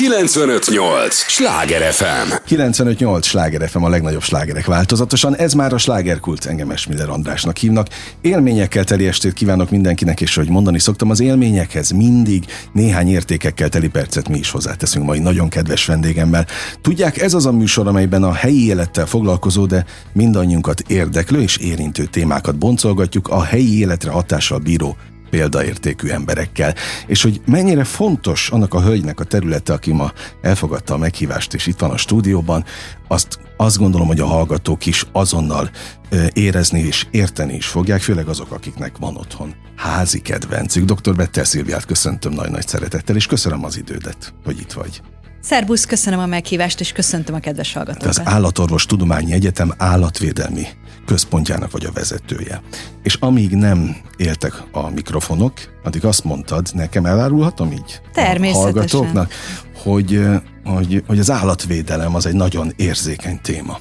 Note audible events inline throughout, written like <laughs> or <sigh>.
958! Sláger FM! 958! Sláger FM a legnagyobb slágerek változatosan. Ez már a slágerkult, engem Esmiller Andrásnak hívnak. Élményekkel teli estét kívánok mindenkinek, és hogy mondani szoktam, az élményekhez mindig néhány értékekkel teli percet mi is hozzáteszünk mai nagyon kedves vendégemmel. Tudják, ez az a műsor, amelyben a helyi élettel foglalkozó, de mindannyiunkat érdeklő és érintő témákat boncolgatjuk a helyi életre hatással bíró példaértékű emberekkel. És hogy mennyire fontos annak a hölgynek a területe, aki ma elfogadta a meghívást, és itt van a stúdióban, azt azt gondolom, hogy a hallgatók is azonnal érezni és érteni is fogják, főleg azok, akiknek van otthon házi kedvencük. Dr. Bettel Szilviát köszöntöm nagy-nagy szeretettel, és köszönöm az idődet, hogy itt vagy. Szerbusz, köszönöm a meghívást, és köszöntöm a kedves hallgatókat. az Állatorvos Tudományi Egyetem állatvédelmi központjának vagy a vezetője. És amíg nem éltek a mikrofonok, addig azt mondtad, nekem elárulhatom így? Természetesen. A hallgatóknak, hogy, hogy, hogy az állatvédelem az egy nagyon érzékeny téma.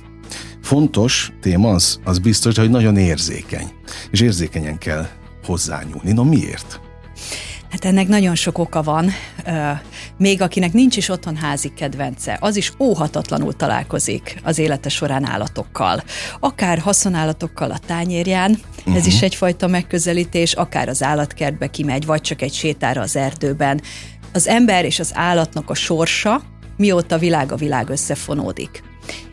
Fontos téma az, az biztos, hogy nagyon érzékeny. És érzékenyen kell hozzányúlni. No miért? Hát ennek nagyon sok oka van. Még akinek nincs is otthon házi kedvence, az is óhatatlanul találkozik az élete során állatokkal. Akár haszonállatokkal a tányérján, uh-huh. ez is mhm. egyfajta megközelítés, akár az állatkertbe kimegy, vagy csak egy sétára az erdőben. Az ember és az állatnak a sorsa, mióta világ a világ összefonódik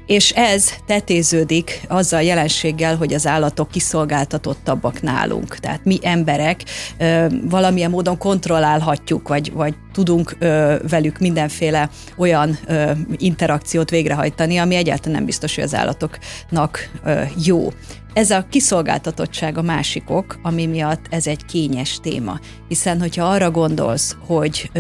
és ez tetéződik azzal a jelenséggel, hogy az állatok kiszolgáltatottabbak nálunk. Tehát mi emberek valamilyen módon kontrollálhatjuk, vagy, vagy tudunk velük mindenféle olyan interakciót végrehajtani, ami egyáltalán nem biztos, hogy az állatoknak jó. Ez a kiszolgáltatottság a másikok, ami miatt ez egy kényes téma. Hiszen, hogyha arra gondolsz, hogy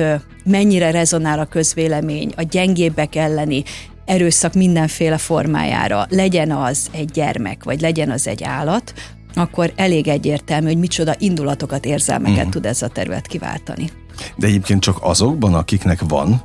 mennyire rezonál a közvélemény a gyengébbek elleni erőszak mindenféle formájára, legyen az egy gyermek, vagy legyen az egy állat, akkor elég egyértelmű, hogy micsoda indulatokat, érzelmeket mm. tud ez a terület kiváltani. De egyébként csak azokban, akiknek van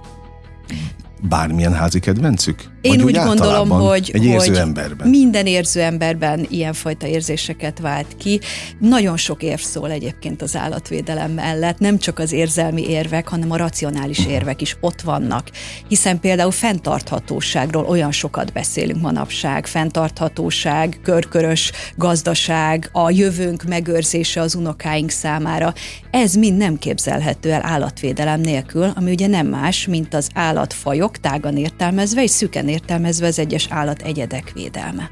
bármilyen házi kedvencük? Én úgy, úgy gondolom, hogy, egy érző hogy emberben. minden érző emberben ilyenfajta érzéseket vált ki. Nagyon sok érv szól egyébként az állatvédelem mellett, nem csak az érzelmi érvek, hanem a racionális érvek is ott vannak. Hiszen például fenntarthatóságról olyan sokat beszélünk manapság, fenntarthatóság, körkörös gazdaság, a jövőnk megőrzése az unokáink számára. Ez mind nem képzelhető el állatvédelem nélkül, ami ugye nem más, mint az állatfajok tágan értelmezve és szüken értelmezve az egyes állat egyedek védelme.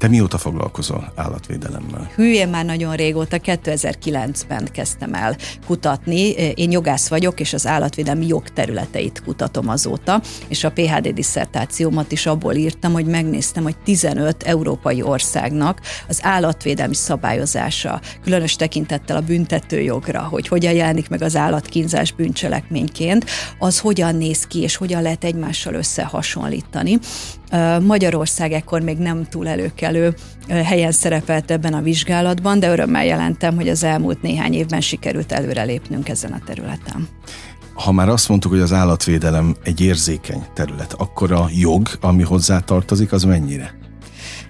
Te mióta foglalkozol állatvédelemmel? Én már nagyon régóta, 2009-ben kezdtem el kutatni. Én jogász vagyok, és az állatvédelmi jogterületeit kutatom azóta, és a PHD diszertációmat is abból írtam, hogy megnéztem, hogy 15 európai országnak az állatvédelmi szabályozása, különös tekintettel a büntetőjogra, hogy hogyan jelenik meg az állatkínzás bűncselekményként, az hogyan néz ki, és hogyan lehet egymással összehasonlítani. Magyarország ekkor még nem túl előkelő helyen szerepelt ebben a vizsgálatban, de örömmel jelentem, hogy az elmúlt néhány évben sikerült előrelépnünk ezen a területen. Ha már azt mondtuk, hogy az állatvédelem egy érzékeny terület, akkor a jog, ami hozzá tartozik, az mennyire?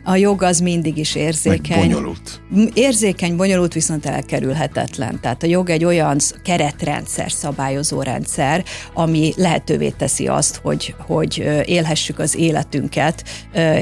A jog az mindig is érzékeny. Meg bonyolult. Érzékeny, bonyolult, viszont elkerülhetetlen. Tehát a jog egy olyan keretrendszer, szabályozó rendszer, ami lehetővé teszi azt, hogy, hogy élhessük az életünket,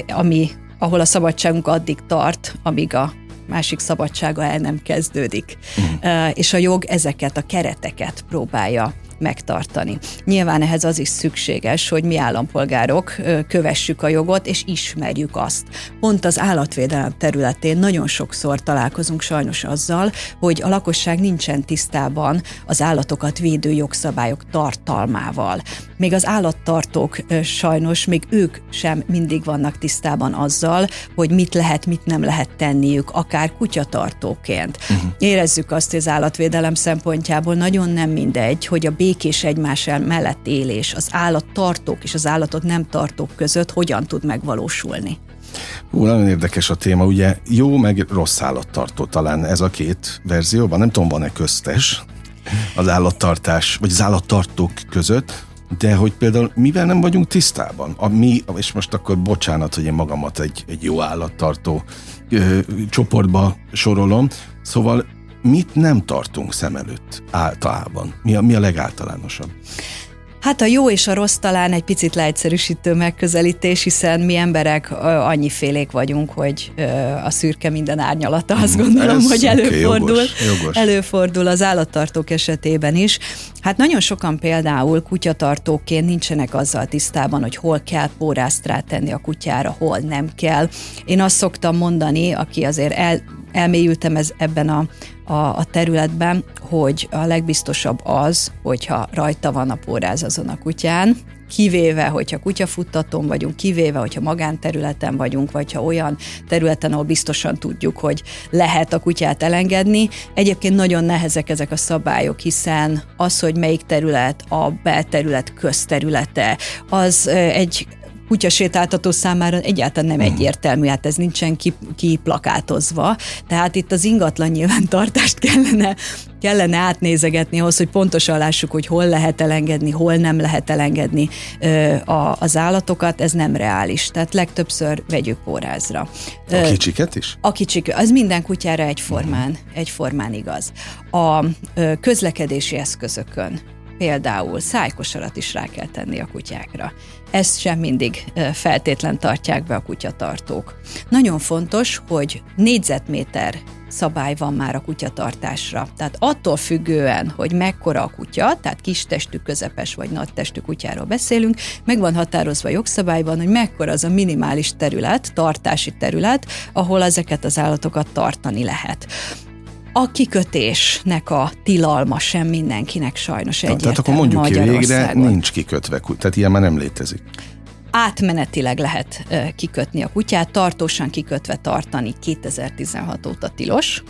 ami, ahol a szabadságunk addig tart, amíg a másik szabadsága el nem kezdődik. Uh-huh. És a jog ezeket a kereteket próbálja megtartani. Nyilván ehhez az is szükséges, hogy mi állampolgárok kövessük a jogot, és ismerjük azt. Pont az állatvédelem területén nagyon sokszor találkozunk sajnos azzal, hogy a lakosság nincsen tisztában az állatokat védő jogszabályok tartalmával. Még az állattartók sajnos, még ők sem mindig vannak tisztában azzal, hogy mit lehet, mit nem lehet tenniük, akár kutyatartóként. Uh-huh. Érezzük azt, hogy az állatvédelem szempontjából nagyon nem mindegy, hogy a békés egymás mellett élés az állattartók és az állatot nem tartók között hogyan tud megvalósulni. Hú, nagyon érdekes a téma, ugye jó meg rossz állattartó talán ez a két verzióban, nem tudom, van-e köztes az állattartás, vagy az állattartók között, de hogy például mivel nem vagyunk tisztában, a mi, és most akkor bocsánat, hogy én magamat egy, egy jó állattartó ö, csoportba sorolom, szóval mit nem tartunk szem előtt általában? Mi a, mi a legáltalánosabb? Hát a jó és a rossz talán egy picit leegyszerűsítő megközelítés, hiszen mi emberek annyifélék vagyunk, hogy a szürke minden árnyalata, azt mhm. gondolom, Ez hogy előfordul. Okay, jogos, jogos. Előfordul az állattartók esetében is. Hát nagyon sokan például kutyatartóként nincsenek azzal tisztában, hogy hol kell pórázt rátenni a kutyára, hol nem kell. Én azt szoktam mondani, aki azért el, elmélyültem ez, ebben a, a, a területben, hogy a legbiztosabb az, hogyha rajta van a póráz azon a kutyán, kivéve, hogyha kutyafuttaton vagyunk, kivéve, hogyha magánterületen vagyunk, vagy ha olyan területen, ahol biztosan tudjuk, hogy lehet a kutyát elengedni. Egyébként nagyon nehezek ezek a szabályok, hiszen az, hogy melyik terület a belterület közterülete, az egy kutyasétáltató számára egyáltalán nem hmm. egyértelmű, hát ez nincsen kiplakátozva. Tehát itt az ingatlan nyilvántartást kellene, kellene átnézegetni ahhoz, hogy pontosan lássuk, hogy hol lehet elengedni, hol nem lehet elengedni ö, a, az állatokat, ez nem reális. Tehát legtöbbször vegyük pórázra. A kicsiket is? A kicsik, az minden kutyára egyformán, hmm. egyformán igaz. A ö, közlekedési eszközökön például szájkosarat is rá kell tenni a kutyákra. Ezt sem mindig feltétlen tartják be a kutyatartók. Nagyon fontos, hogy négyzetméter szabály van már a kutyatartásra. Tehát attól függően, hogy mekkora a kutya, tehát kis testű, közepes vagy nagy testű kutyáról beszélünk, meg van határozva jogszabályban, hogy mekkora az a minimális terület, tartási terület, ahol ezeket az állatokat tartani lehet a kikötésnek a tilalma sem mindenkinek sajnos egyértelmű Tehát akkor mondjuk ki végre, nincs kikötve, tehát ilyen már nem létezik. Átmenetileg lehet kikötni a kutyát, tartósan kikötve tartani 2016 óta tilos,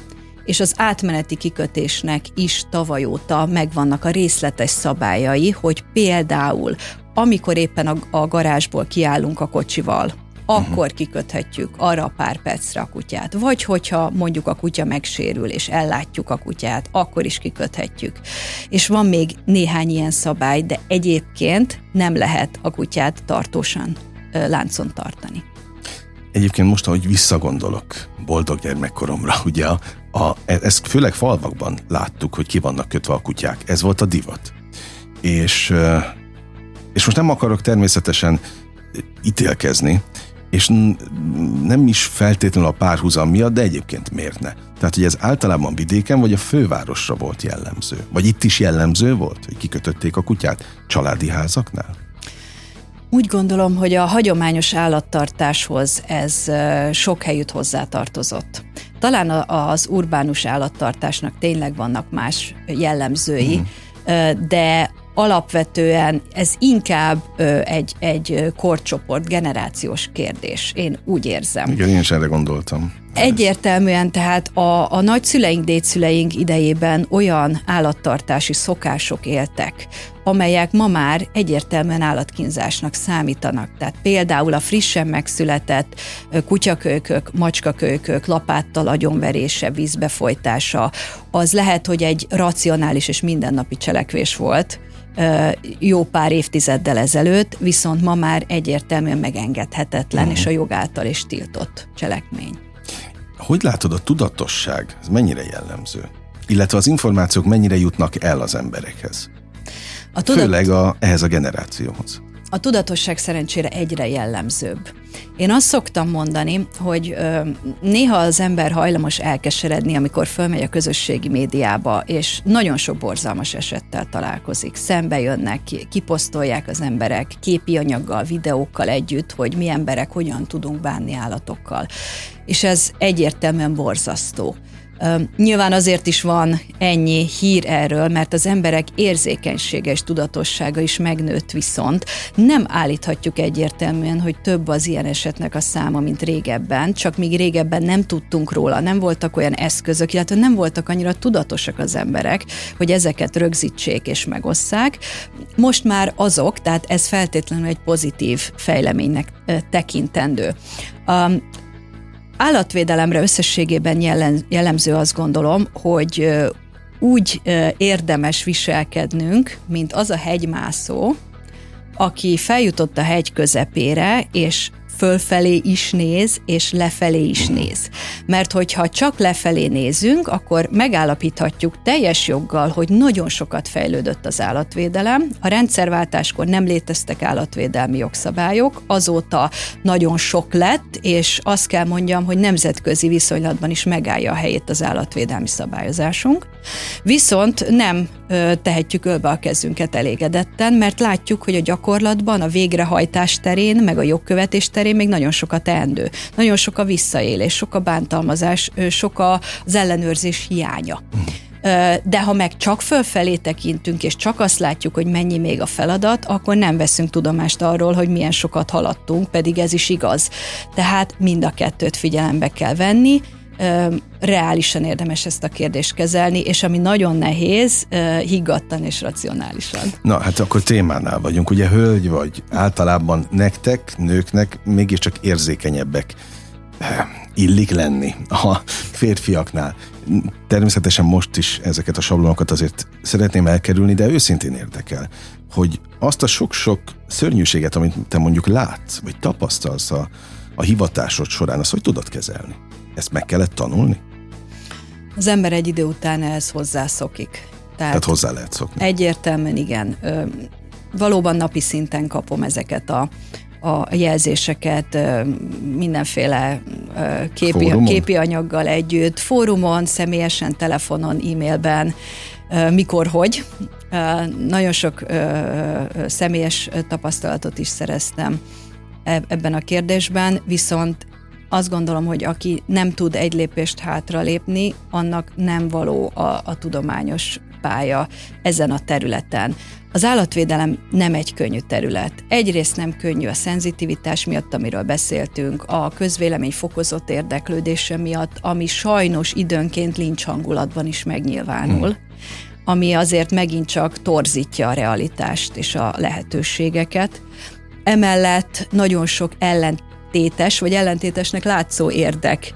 és az átmeneti kikötésnek is tavaly óta megvannak a részletes szabályai, hogy például amikor éppen a, a garázsból kiállunk a kocsival, akkor kiköthetjük arra pár percre a kutyát. Vagy hogyha mondjuk a kutya megsérül, és ellátjuk a kutyát, akkor is kiköthetjük. És van még néhány ilyen szabály, de egyébként nem lehet a kutyát tartósan láncon tartani. Egyébként most, ahogy visszagondolok boldog gyermekkoromra, <laughs> ugye a, a, ezt főleg falvakban láttuk, hogy ki vannak kötve a kutyák. Ez volt a divat. És, és most nem akarok természetesen ítélkezni, és nem is feltétlenül a párhuzam miatt, de egyébként miért ne? Tehát, hogy ez általában vidéken vagy a fővárosra volt jellemző? Vagy itt is jellemző volt, hogy kikötötték a kutyát családi házaknál? Úgy gondolom, hogy a hagyományos állattartáshoz ez sok helyütt hozzátartozott. Talán az urbánus állattartásnak tényleg vannak más jellemzői, mm. de alapvetően ez inkább ö, egy, egy korcsoport, generációs kérdés. Én úgy érzem. Igen, én is erre gondoltam. Egyértelműen tehát a, a nagyszüleink, dédszüleink idejében olyan állattartási szokások éltek, amelyek ma már egyértelműen állatkínzásnak számítanak. Tehát például a frissen megszületett kutyakölykök, macskakölykök lapáttal agyonverése, vízbefolytása, az lehet, hogy egy racionális és mindennapi cselekvés volt, jó pár évtizeddel ezelőtt, viszont ma már egyértelműen megengedhetetlen, uh-huh. és a jog által is tiltott cselekmény. Hogy látod a tudatosság, ez mennyire jellemző? Illetve az információk mennyire jutnak el az emberekhez? A tudat... Főleg a, ehhez a generációhoz. A tudatosság szerencsére egyre jellemzőbb. Én azt szoktam mondani, hogy néha az ember hajlamos elkeseredni, amikor fölmegy a közösségi médiába, és nagyon sok borzalmas esettel találkozik. Szembe jönnek, kiposztolják az emberek képi anyaggal, videókkal együtt, hogy mi emberek hogyan tudunk bánni állatokkal. És ez egyértelműen borzasztó. Nyilván azért is van ennyi hír erről, mert az emberek érzékenysége és tudatossága is megnőtt viszont. Nem állíthatjuk egyértelműen, hogy több az ilyen esetnek a száma, mint régebben, csak míg régebben nem tudtunk róla, nem voltak olyan eszközök, illetve nem voltak annyira tudatosak az emberek, hogy ezeket rögzítsék és megosszák. Most már azok, tehát ez feltétlenül egy pozitív fejleménynek tekintendő. Állatvédelemre összességében jellemző azt gondolom, hogy úgy érdemes viselkednünk, mint az a hegymászó, aki feljutott a hegy közepére, és fölfelé is néz, és lefelé is néz. Mert hogyha csak lefelé nézünk, akkor megállapíthatjuk teljes joggal, hogy nagyon sokat fejlődött az állatvédelem. A rendszerváltáskor nem léteztek állatvédelmi jogszabályok, azóta nagyon sok lett, és azt kell mondjam, hogy nemzetközi viszonylatban is megállja a helyét az állatvédelmi szabályozásunk. Viszont nem tehetjük ölbe a kezünket elégedetten, mert látjuk, hogy a gyakorlatban, a végrehajtás terén, meg a jogkövetés terén még nagyon sokat teendő. Nagyon sok a visszaélés, sok a bántalmazás, sok az ellenőrzés hiánya. De ha meg csak fölfelé tekintünk, és csak azt látjuk, hogy mennyi még a feladat, akkor nem veszünk tudomást arról, hogy milyen sokat haladtunk, pedig ez is igaz. Tehát mind a kettőt figyelembe kell venni, reálisan érdemes ezt a kérdést kezelni, és ami nagyon nehéz, higgadtan és racionálisan. Na, hát akkor témánál vagyunk. Ugye hölgy vagy általában nektek, nőknek mégiscsak érzékenyebbek illik lenni a férfiaknál. Természetesen most is ezeket a sablonokat azért szeretném elkerülni, de őszintén érdekel, hogy azt a sok-sok szörnyűséget, amit te mondjuk látsz, vagy tapasztalsz a, a hivatásod során, azt hogy tudod kezelni? Ezt meg kellett tanulni? Az ember egy idő után ehhez hozzászokik. Tehát, Tehát hozzá lehet szokni. Egyértelműen igen. Ö, valóban napi szinten kapom ezeket a, a jelzéseket mindenféle képi, képi anyaggal együtt, fórumon, személyesen, telefonon, e-mailben, mikor, hogy. Nagyon sok személyes tapasztalatot is szereztem e-, ebben a kérdésben, viszont azt gondolom, hogy aki nem tud egy lépést hátra lépni, annak nem való a, a tudományos pálya ezen a területen. Az állatvédelem nem egy könnyű terület. Egyrészt nem könnyű a szenzitivitás miatt, amiről beszéltünk, a közvélemény fokozott érdeklődése miatt, ami sajnos időnként lincs hangulatban is megnyilvánul. Hmm ami azért megint csak torzítja a realitást és a lehetőségeket. Emellett nagyon sok ellent ellentétes, vagy ellentétesnek látszó érdek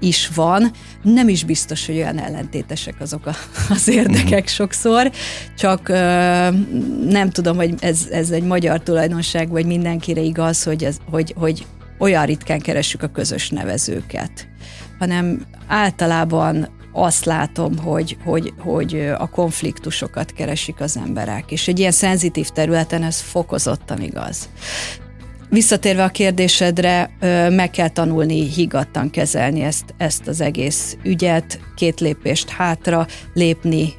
is van. Nem is biztos, hogy olyan ellentétesek azok a, <laughs> az érdekek mhm. sokszor, csak nem tudom, hogy ez, ez egy magyar tulajdonság, vagy mindenkire igaz, hogy, ez, hogy, hogy olyan ritkán keressük a közös nevezőket, hanem általában azt látom, hogy, hogy, hogy a konfliktusokat keresik az emberek, és egy ilyen szenzitív területen ez fokozottan igaz. Visszatérve a kérdésedre, meg kell tanulni higgadtan kezelni ezt, ezt az egész ügyet, két lépést hátra lépni,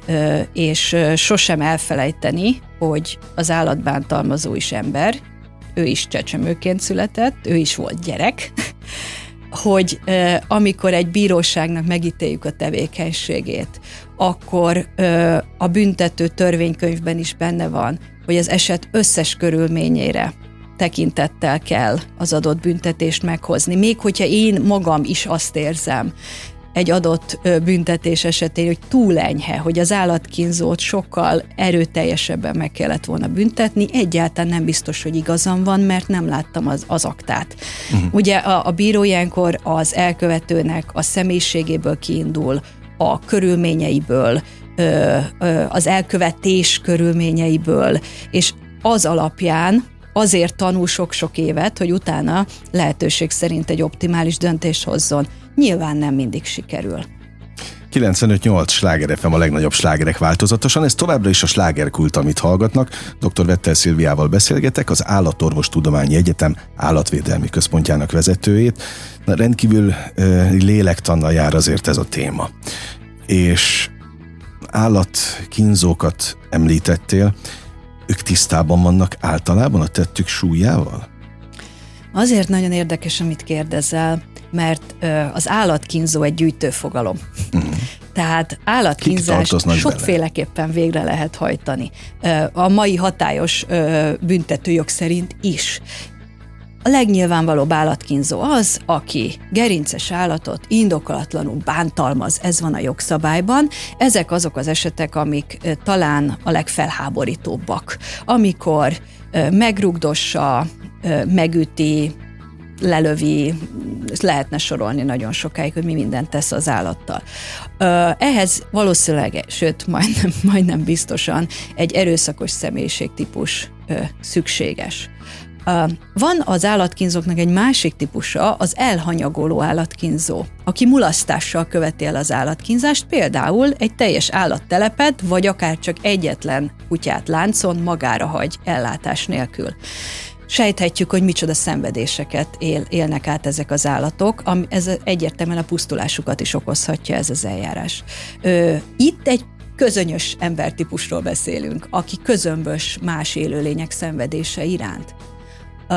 és sosem elfelejteni, hogy az állatbántalmazó is ember, ő is csecsemőként született, ő is volt gyerek, <laughs> hogy amikor egy bíróságnak megítéljük a tevékenységét, akkor a büntető törvénykönyvben is benne van, hogy az eset összes körülményére tekintettel kell az adott büntetést meghozni. Még hogyha én magam is azt érzem, egy adott büntetés esetén, hogy túl enyhe, hogy az állatkínzót sokkal erőteljesebben meg kellett volna büntetni, egyáltalán nem biztos, hogy igazam van, mert nem láttam az, az aktát. Uh-huh. Ugye a, a bíró ilyenkor az elkövetőnek a személyiségéből kiindul, a körülményeiből, az elkövetés körülményeiből, és az alapján azért tanul sok-sok évet, hogy utána lehetőség szerint egy optimális döntést hozzon. Nyilván nem mindig sikerül. 95-8 sláger FM a legnagyobb slágerek változatosan, ez továbbra is a slágerkult, amit hallgatnak. Dr. Vettel Szilviával beszélgetek, az Állatorvos Tudományi Egyetem állatvédelmi központjának vezetőjét. Na, rendkívül uh, lélektannal jár azért ez a téma. És állatkínzókat említettél ők tisztában vannak általában a tettük súlyával? Azért nagyon érdekes, amit kérdezel, mert az állatkínzó egy gyűjtőfogalom. Uh-huh. <laughs> Tehát állatkínzást sokféleképpen bele? végre lehet hajtani. A mai hatályos büntetőjog szerint is. A legnyilvánvalóbb állatkínzó az, aki gerinces állatot indokolatlanul bántalmaz, ez van a jogszabályban. Ezek azok az esetek, amik talán a legfelháborítóbbak. Amikor megrugdossa, megüti, lelövi, lehetne sorolni nagyon sokáig, hogy mi mindent tesz az állattal. Ehhez valószínűleg, sőt, majdnem, <laughs> majdnem biztosan egy erőszakos személyiségtípus szükséges Van az állatkínzóknak egy másik típusa, az elhanyagoló állatkínzó, aki mulasztással követi el az állatkínzást, például egy teljes állattelepet, vagy akár csak egyetlen kutyát láncon magára hagy ellátás nélkül sejthetjük, hogy micsoda szenvedéseket él, élnek át ezek az állatok, ami ez egyértelműen a pusztulásukat is okozhatja ez az eljárás. Ö, itt egy közönyös embertípusról beszélünk, aki közömbös más élőlények szenvedése iránt.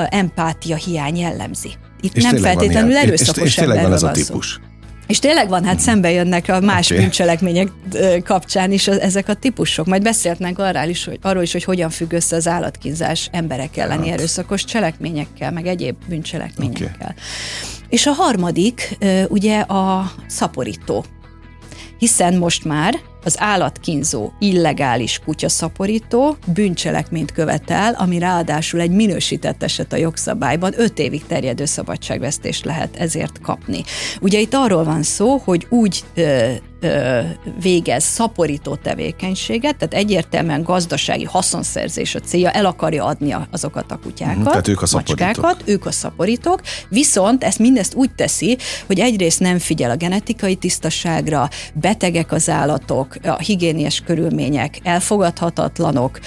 Empátia hiány jellemzi. Itt és nem feltétlenül erőszakos és, és tényleg van ez a típus. Szó. És tényleg van, hát szembe jönnek a más okay. bűncselekmények kapcsán is ezek a típusok. Majd beszéltnek arról is, hogy, arról is, hogy hogyan függ össze az állatkínzás emberek elleni hát. erőszakos cselekményekkel, meg egyéb bűncselekményekkel. Okay. És a harmadik ugye a szaporító. Hiszen most már az állatkínzó, illegális kutyaszaporító bűncselekményt követel, ami ráadásul egy minősített eset a jogszabályban, öt évig terjedő szabadságvesztést lehet ezért kapni. Ugye itt arról van szó, hogy úgy ö, végez szaporító tevékenységet, tehát egyértelműen gazdasági haszonszerzés a célja, el akarja adni azokat a kutyákat, uh-huh, tehát ők a macskákat, ők a szaporítók, viszont ezt mindezt úgy teszi, hogy egyrészt nem figyel a genetikai tisztaságra, betegek az állatok, a higiéniás körülmények elfogadhatatlanok,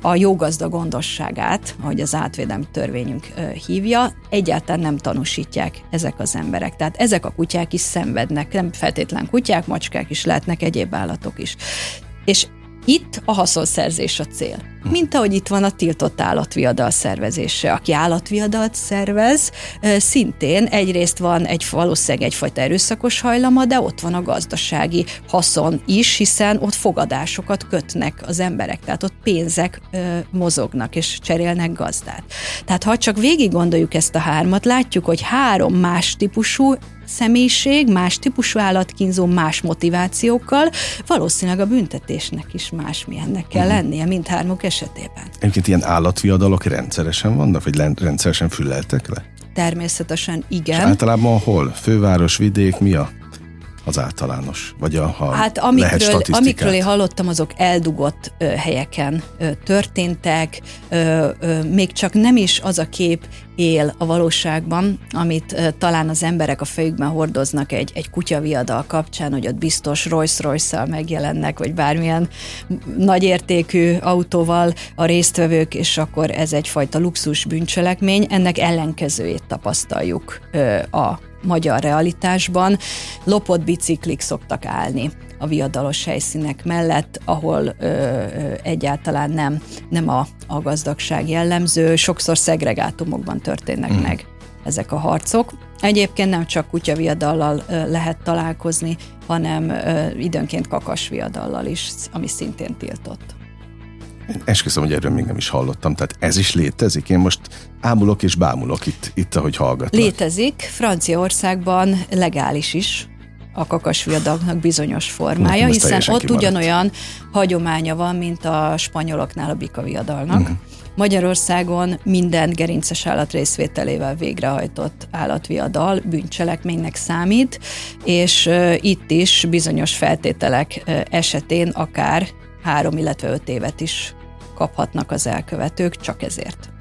a jó gazda gondosságát, ahogy az átvédelmi törvényünk hívja, egyáltalán nem tanúsítják ezek az emberek. Tehát ezek a kutyák is szenvednek, nem feltétlen kutyák, macskák is lehetnek, egyéb állatok is. És itt a haszonszerzés a cél. Mint ahogy itt van a tiltott állatviadal szervezése. Aki állatviadalt szervez, szintén egyrészt van egy valószínűleg egyfajta erőszakos hajlama, de ott van a gazdasági haszon is, hiszen ott fogadásokat kötnek az emberek, tehát ott pénzek mozognak és cserélnek gazdát. Tehát ha csak végig gondoljuk ezt a hármat, látjuk, hogy három más típusú személyiség, más típusú állatkínzó, más motivációkkal, valószínűleg a büntetésnek is más milyennek kell uh-huh. lennie, mindhármuk esetében. Egyébként ilyen állatviadalok rendszeresen vannak, vagy rendszeresen füleltek le? Természetesen igen. És általában hol? Főváros, vidék, mi a az általános, vagy a, ha hát amikről, amikről én hallottam, azok eldugott ö, helyeken ö, történtek, ö, ö, még csak nem is az a kép él a valóságban, amit ö, talán az emberek a fejükben hordoznak egy, egy kutyaviadal kapcsán, hogy ott biztos Rolls-Royce-szal megjelennek, vagy bármilyen nagyértékű autóval a résztvevők, és akkor ez egyfajta luxus bűncselekmény, ennek ellenkezőjét tapasztaljuk ö, a magyar realitásban lopott biciklik szoktak állni a viadalos helyszínek mellett, ahol ö, ö, egyáltalán nem, nem a, a gazdagság jellemző, sokszor szegregátumokban történnek mm. meg ezek a harcok. Egyébként nem csak kutyaviadallal lehet találkozni, hanem időnként kakasviadallal is, ami szintén tiltott. Én esküszöm, hogy erről még nem is hallottam. Tehát ez is létezik? Én most ámulok és bámulok itt, itt ahogy hallgatlak. Létezik. Franciaországban legális is a kakasviadagnak bizonyos formája, Nekem hiszen ott kimaradt. ugyanolyan hagyománya van, mint a spanyoloknál a bikaviadalnak. Uh-huh. Magyarországon minden gerinces állat részvételével végrehajtott állatviadal bűncselekménynek számít, és itt is bizonyos feltételek esetén akár három, illetve öt évet is kaphatnak az elkövetők, csak ezért.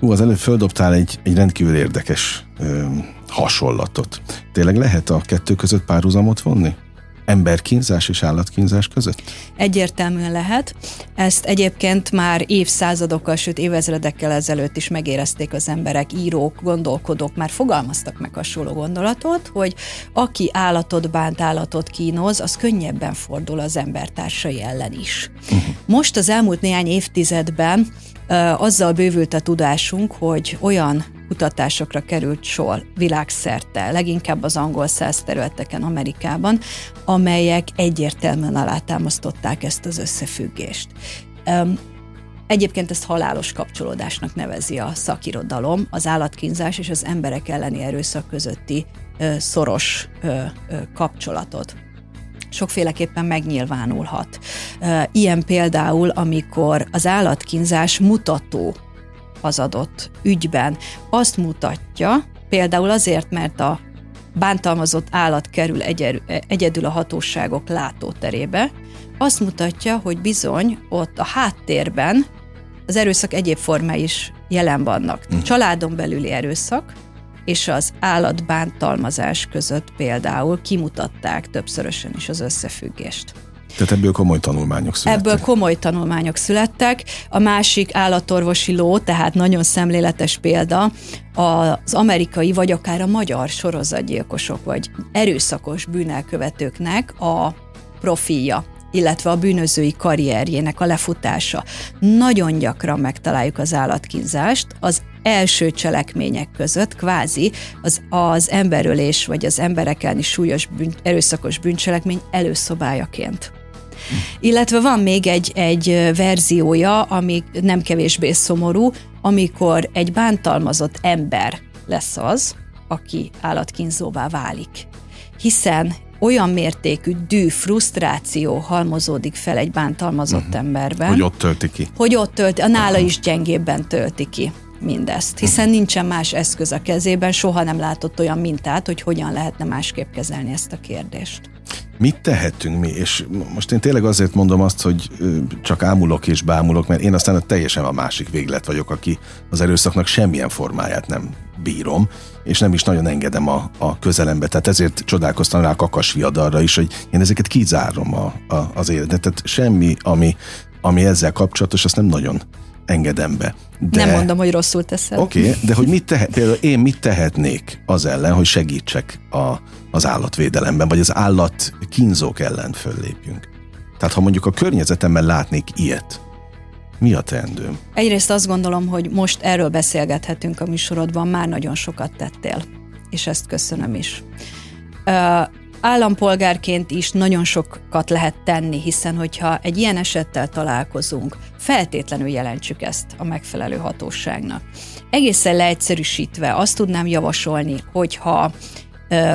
Hú, az előbb földobtál egy, egy rendkívül érdekes ö, hasonlatot. Tényleg lehet a kettő között párhuzamot vonni? Emberkínzás és állatkínzás között? Egyértelműen lehet. Ezt egyébként már évszázadokkal, sőt évezredekkel ezelőtt is megérezték az emberek, írók, gondolkodók, már fogalmaztak meg hasonló gondolatot, hogy aki állatot bánt, állatot kínoz, az könnyebben fordul az embertársai ellen is. Uh-huh. Most az elmúlt néhány évtizedben azzal bővült a tudásunk, hogy olyan kutatásokra került sor világszerte, leginkább az angol száz területeken Amerikában, amelyek egyértelműen alátámasztották ezt az összefüggést. Egyébként ezt halálos kapcsolódásnak nevezi a szakirodalom, az állatkínzás és az emberek elleni erőszak közötti szoros kapcsolatot sokféleképpen megnyilvánulhat. Ilyen például, amikor az állatkínzás mutató az adott ügyben azt mutatja, például azért, mert a bántalmazott állat kerül egyedül a hatóságok látóterébe, azt mutatja, hogy bizony ott a háttérben az erőszak egyéb formái is jelen vannak. Uh-huh. Családon belüli erőszak, és az állatbántalmazás között például kimutatták többszörösen is az összefüggést. Tehát ebből komoly tanulmányok születtek. Ebből komoly tanulmányok születtek. A másik állatorvosi ló, tehát nagyon szemléletes példa, az amerikai vagy akár a magyar sorozatgyilkosok vagy erőszakos bűnelkövetőknek a profilja illetve a bűnözői karrierjének a lefutása. Nagyon gyakran megtaláljuk az állatkínzást az első cselekmények között, kvázi az, az emberölés vagy az emberek elleni súlyos bűn, erőszakos bűncselekmény előszobájaként. Illetve van még egy, egy verziója, ami nem kevésbé szomorú, amikor egy bántalmazott ember lesz az, aki állatkínzóvá válik. Hiszen olyan mértékű dű, frusztráció halmozódik fel egy bántalmazott uh-huh. emberben. Hogy ott tölti ki. Hogy ott tölti, a nála uh-huh. is gyengébben tölti ki mindezt, hiszen nincsen más eszköz a kezében, soha nem látott olyan mintát, hogy hogyan lehetne másképp kezelni ezt a kérdést. Mit tehetünk mi? És most én tényleg azért mondom azt, hogy csak ámulok és bámulok, mert én aztán teljesen a másik véglet vagyok, aki az erőszaknak semmilyen formáját nem bírom, és nem is nagyon engedem a, a közelembe. Tehát ezért csodálkoztam rá a kakas viadarra is, hogy én ezeket kizárom a, a, az életet. Tehát semmi, ami, ami ezzel kapcsolatos, azt nem nagyon engedem be. De, nem mondom, hogy rosszul teszed. Oké, okay, de hogy mit tehet, például én mit tehetnék az ellen, hogy segítsek a, az állatvédelemben, vagy az állat kínzók ellen föllépjünk. Tehát ha mondjuk a környezetemben látnék ilyet, mi a teendőm? Egyrészt azt gondolom, hogy most erről beszélgethetünk a műsorodban, már nagyon sokat tettél, és ezt köszönöm is. Állampolgárként is nagyon sokat lehet tenni, hiszen hogyha egy ilyen esettel találkozunk, feltétlenül jelentsük ezt a megfelelő hatóságnak. Egészen leegyszerűsítve azt tudnám javasolni, hogyha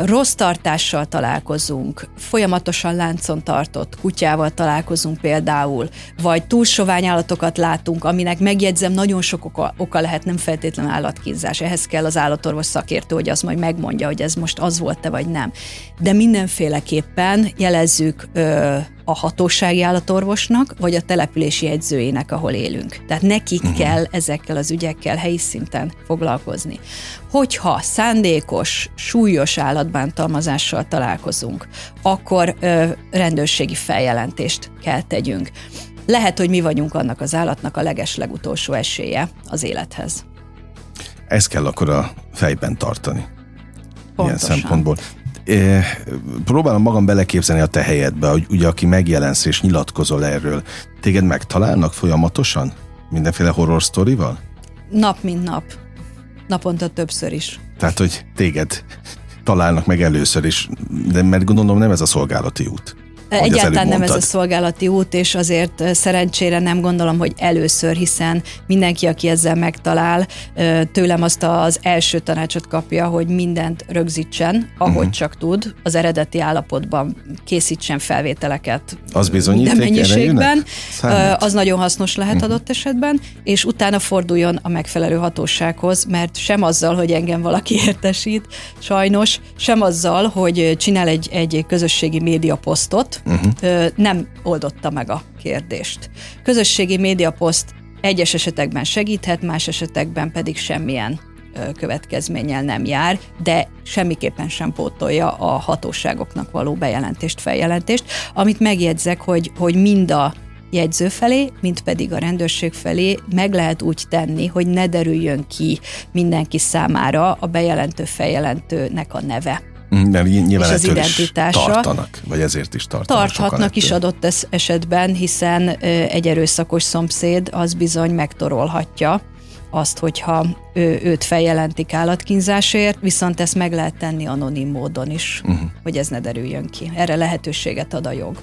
rossz tartással találkozunk, folyamatosan láncon tartott kutyával találkozunk például, vagy túl sovány állatokat látunk, aminek megjegyzem, nagyon sok oka, oka lehet, nem feltétlenül állatkínzás. Ehhez kell az állatorvos szakértő, hogy az majd megmondja, hogy ez most az volt-e vagy nem. De mindenféleképpen jelezzük ö, a hatósági állatorvosnak, vagy a települési jegyzőjének, ahol élünk. Tehát nekik uh-huh. kell ezekkel az ügyekkel helyi szinten foglalkozni. Hogyha szándékos, súlyos állatbántalmazással találkozunk, akkor ö, rendőrségi feljelentést kell tegyünk. Lehet, hogy mi vagyunk annak az állatnak a leges legutolsó esélye az élethez. Ezt kell akkor a fejben tartani. Pontosan. Ilyen szempontból próbálom magam beleképzelni a te helyedbe, hogy ugye aki megjelensz és nyilatkozol erről, téged megtalálnak folyamatosan? Mindenféle horror sztorival? Nap mint nap. Naponta többször is. Tehát, hogy téged találnak meg először is, de mert gondolom nem ez a szolgálati út. Egyáltalán nem ez a szolgálati út, és azért szerencsére nem gondolom, hogy először, hiszen mindenki, aki ezzel megtalál, tőlem azt az első tanácsot kapja, hogy mindent rögzítsen, ahogy uh-huh. csak tud, az eredeti állapotban készítsen felvételeket. Az bizonyíték mennyiségben. Az nagyon hasznos lehet uh-huh. adott esetben, és utána forduljon a megfelelő hatósághoz, mert sem azzal, hogy engem valaki <laughs> értesít, sajnos, sem azzal, hogy csinál egy, egy közösségi média uh-huh. nem oldotta meg a kérdést. Közösségi médiaposzt egyes esetekben segíthet, más esetekben pedig semmilyen következménnyel nem jár, de semmiképpen sem pótolja a hatóságoknak való bejelentést, feljelentést, amit megjegyzek, hogy, hogy mind a jegyző felé, mint pedig a rendőrség felé meg lehet úgy tenni, hogy ne derüljön ki mindenki számára a bejelentő feljelentőnek a neve. Mert nyilván és az identitása. tartanak, vagy ezért is tartanak. Tarthatnak is adott esetben, hiszen egy erőszakos szomszéd az bizony megtorolhatja azt, hogyha ő, őt feljelentik állatkínzásért, viszont ezt meg lehet tenni anonim módon is, uh-huh. hogy ez ne derüljön ki. Erre lehetőséget ad a jog.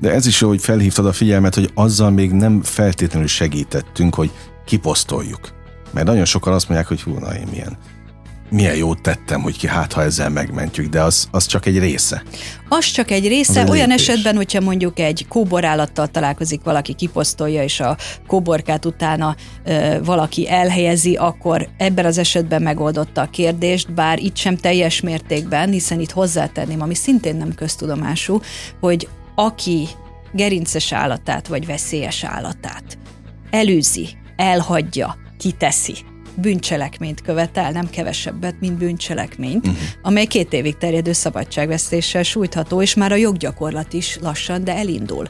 De ez is jó, hogy felhívtad a figyelmet, hogy azzal még nem feltétlenül segítettünk, hogy kiposztoljuk. Mert nagyon sokan azt mondják, hogy hú, na én milyen milyen jót tettem, hogy ki hát, ha ezzel megmentjük, de az, az csak egy része. Az csak egy része. Az Olyan lépés. esetben, hogyha mondjuk egy kóborállattal találkozik valaki, kiposztolja, és a kóborkát utána ö, valaki elhelyezi, akkor ebben az esetben megoldotta a kérdést, bár itt sem teljes mértékben, hiszen itt hozzátenném, ami szintén nem köztudomású, hogy aki gerinces állatát vagy veszélyes állatát előzi, elhagyja, kiteszi, bűncselekményt követel, nem kevesebbet, mint bűncselekményt, uh-huh. amely két évig terjedő szabadságvesztéssel sújtható, és már a joggyakorlat is lassan, de elindul.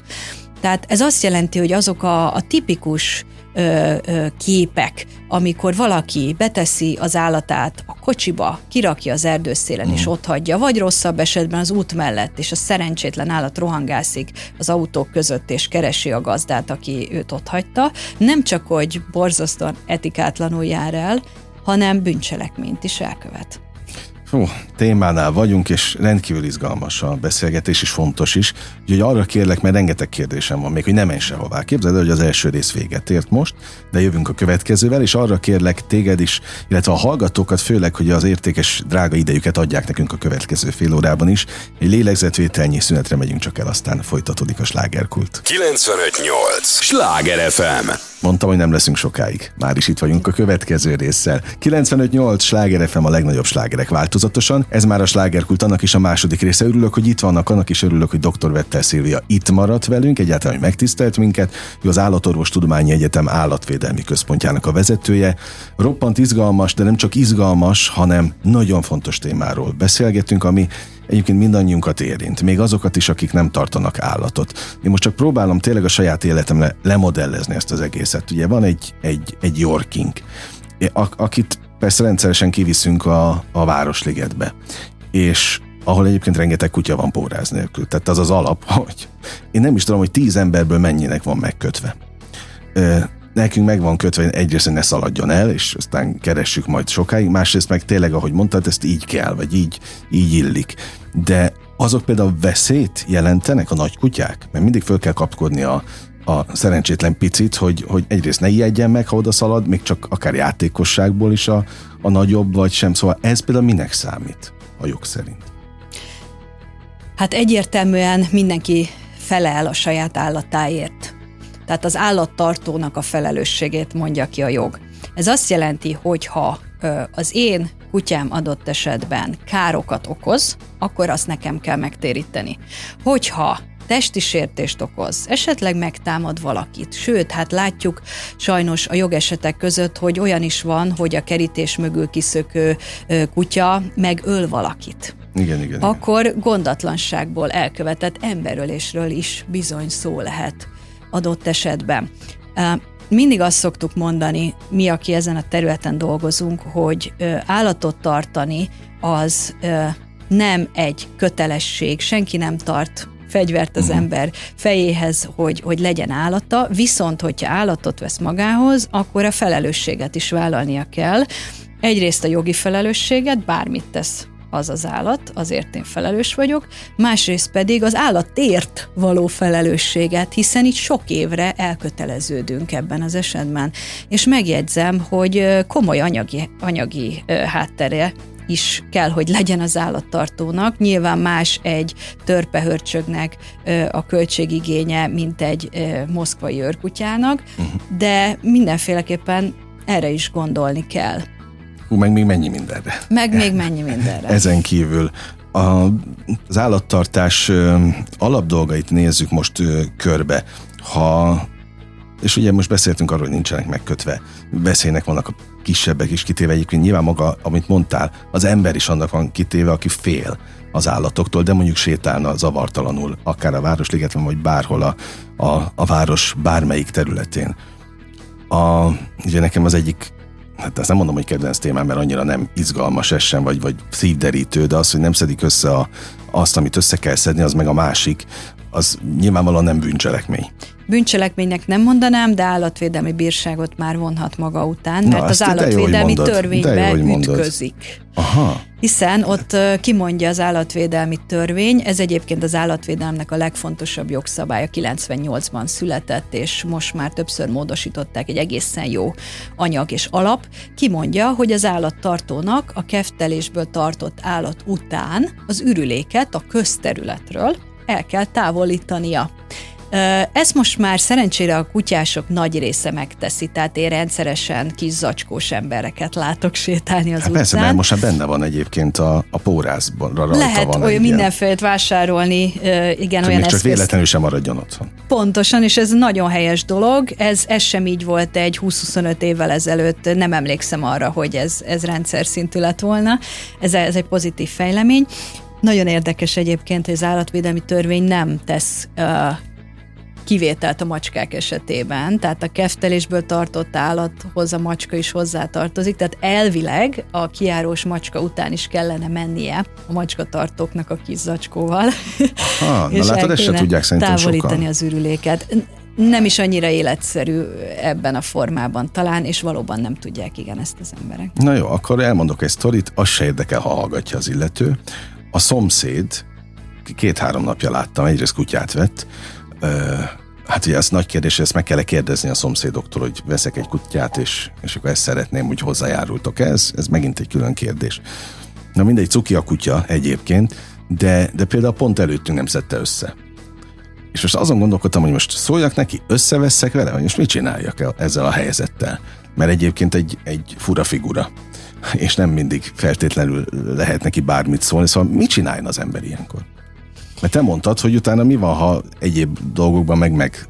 Tehát ez azt jelenti, hogy azok a, a tipikus ö, ö, képek, amikor valaki beteszi az állatát a kocsiba, kirakja az erdőszélen mm. és ott hagyja, vagy rosszabb esetben az út mellett, és a szerencsétlen állat rohangászik az autók között, és keresi a gazdát, aki őt ott hagyta, nem csak, hogy borzasztóan etikátlanul jár el, hanem bűncselekményt is elkövet. Hú, témánál vagyunk, és rendkívül izgalmas a beszélgetés, és fontos is. Úgyhogy arra kérlek, mert rengeteg kérdésem van még, hogy nem menj sehová. Képzeld el, hogy az első rész véget ért most, de jövünk a következővel, és arra kérlek téged is, illetve a hallgatókat főleg, hogy az értékes, drága idejüket adják nekünk a következő fél órában is. Egy lélegzetvételnyi szünetre megyünk csak el, aztán folytatódik a slágerkult. 958! Sláger FM! Mondtam, hogy nem leszünk sokáig. Már is itt vagyunk a következő résszel. 95.8 Sláger FM a legnagyobb slágerek változatosan. Ez már a slágerkult annak is a második része. Örülök, hogy itt vannak, annak is örülök, hogy dr. Vettel Szilvia itt maradt velünk, egyáltalán, hogy megtisztelt minket. Ő az Állatorvos Tudományi Egyetem állatvédelmi központjának a vezetője. Roppant izgalmas, de nem csak izgalmas, hanem nagyon fontos témáról beszélgetünk, ami egyébként mindannyiunkat érint, még azokat is, akik nem tartanak állatot. Én most csak próbálom tényleg a saját életemre lemodellezni ezt az egészet. Ugye van egy, egy, egy Yorking, akit persze rendszeresen kiviszünk a, a Városligetbe, és ahol egyébként rengeteg kutya van póráz nélkül. Tehát az az alap, <laughs> hogy én nem is tudom, hogy tíz emberből mennyinek van megkötve. Nekünk meg van kötve, egyrészt, ne szaladjon el, és aztán keressük majd sokáig, másrészt meg tényleg, ahogy mondtad, ezt így kell, vagy így, így illik. De azok például veszélyt jelentenek a nagy kutyák? Mert mindig föl kell kapkodni a, a szerencsétlen picit, hogy, hogy egyrészt ne ijedjen meg, ha oda szalad, még csak akár játékosságból is a, a nagyobb, vagy sem. Szóval ez például minek számít a jog szerint? Hát egyértelműen mindenki felel a saját állatáért. Tehát az állattartónak a felelősségét mondja ki a jog. Ez azt jelenti, hogy ha az én kutyám adott esetben károkat okoz, akkor azt nekem kell megtéríteni. Hogyha testi sértést okoz, esetleg megtámad valakit. Sőt, hát látjuk sajnos a jogesetek között, hogy olyan is van, hogy a kerítés mögül kiszökő kutya megöl valakit. Igen, igen, Akkor gondatlanságból elkövetett emberölésről is bizony szó lehet adott esetben. Mindig azt szoktuk mondani, mi, aki ezen a területen dolgozunk, hogy állatot tartani az nem egy kötelesség, senki nem tart fegyvert az uh-huh. ember fejéhez, hogy, hogy legyen állata, viszont hogyha állatot vesz magához, akkor a felelősséget is vállalnia kell. Egyrészt a jogi felelősséget, bármit tesz az az állat, azért én felelős vagyok, másrészt pedig az állatért való felelősséget, hiszen itt sok évre elköteleződünk ebben az esetben. És megjegyzem, hogy komoly anyagi, anyagi háttere is kell, hogy legyen az állattartónak. Nyilván más egy törpehörcsögnek a költségigénye, mint egy moszkvai őrkutyának, uh-huh. de mindenféleképpen erre is gondolni kell. Hú, meg még mennyi mindenre. Meg még mennyi mindenre. Ezen kívül a, az állattartás alapdolgait nézzük most körbe. Ha és ugye most beszéltünk arról, hogy nincsenek megkötve. Beszélnek vannak a kisebbek is kitéve. Egyébként nyilván maga, amit mondtál, az ember is annak van kitéve, aki fél az állatoktól, de mondjuk sétálna zavartalanul, akár a Városligetben, vagy bárhol a, a, a város bármelyik területén. A, ugye nekem az egyik hát ezt nem mondom, hogy kedvenc témám, mert annyira nem izgalmas ez sem, vagy, vagy szívderítő, de az, hogy nem szedik össze a, azt, amit össze kell szedni, az meg a másik, az nyilvánvalóan nem bűncselekmény. Bűncselekménynek nem mondanám, de állatvédelmi bírságot már vonhat maga után, mert Na, az állatvédelmi mondod, törvénybe ütközik. Aha. Hiszen ott kimondja az állatvédelmi törvény, ez egyébként az állatvédelemnek a legfontosabb jogszabálya 98-ban született, és most már többször módosították egy egészen jó anyag és alap. Kimondja, hogy az állattartónak a keftelésből tartott állat után az ürüléket a közterületről el kell távolítania. Ezt most már szerencsére a kutyások nagy része megteszi, tehát én rendszeresen kis zacskós embereket látok sétálni az hát utcán. Persze, mert most már benne van egyébként a, a pórászban. Rajta Lehet van olyan mindenféle vásárolni, igen, Csak olyan még csak véletlenül sem maradjon otthon. Pontosan, és ez nagyon helyes dolog. Ez, ez sem így volt egy 20-25 évvel ezelőtt, nem emlékszem arra, hogy ez, ez rendszer szintű lett volna. Ez, ez egy pozitív fejlemény. Nagyon érdekes egyébként, hogy az állatvédelmi törvény nem tesz uh, kivételt a macskák esetében, tehát a keftelésből tartott állathoz a macska is hozzátartozik, tehát elvileg a kiárós macska után is kellene mennie a macskatartóknak a kis zacskóval. Ha, <laughs> na látod, ezt se tudják szerintem távolítani sokan. az ürüléket. Nem is annyira életszerű ebben a formában talán, és valóban nem tudják igen ezt az emberek. Na jó, akkor elmondok egy sztorit, az se érdekel, ha hallgatja az illető. A szomszéd, két-három napja láttam, egyrészt kutyát vett, hát ugye ez nagy kérdés, ezt meg kell kérdezni a szomszédoktól, hogy veszek egy kutyát, és, és akkor ezt szeretném, hogy hozzájárultok ez, ez megint egy külön kérdés. Na mindegy, cuki a kutya egyébként, de, de például pont előttünk nem szedte össze. És most azon gondolkodtam, hogy most szóljak neki, összeveszek vele, hogy most mit csináljak ezzel a helyzettel. Mert egyébként egy, egy fura figura, és nem mindig feltétlenül lehet neki bármit szólni, szóval mit csináljon az ember ilyenkor? Mert te mondtad, hogy utána mi van, ha egyéb dolgokban meg meg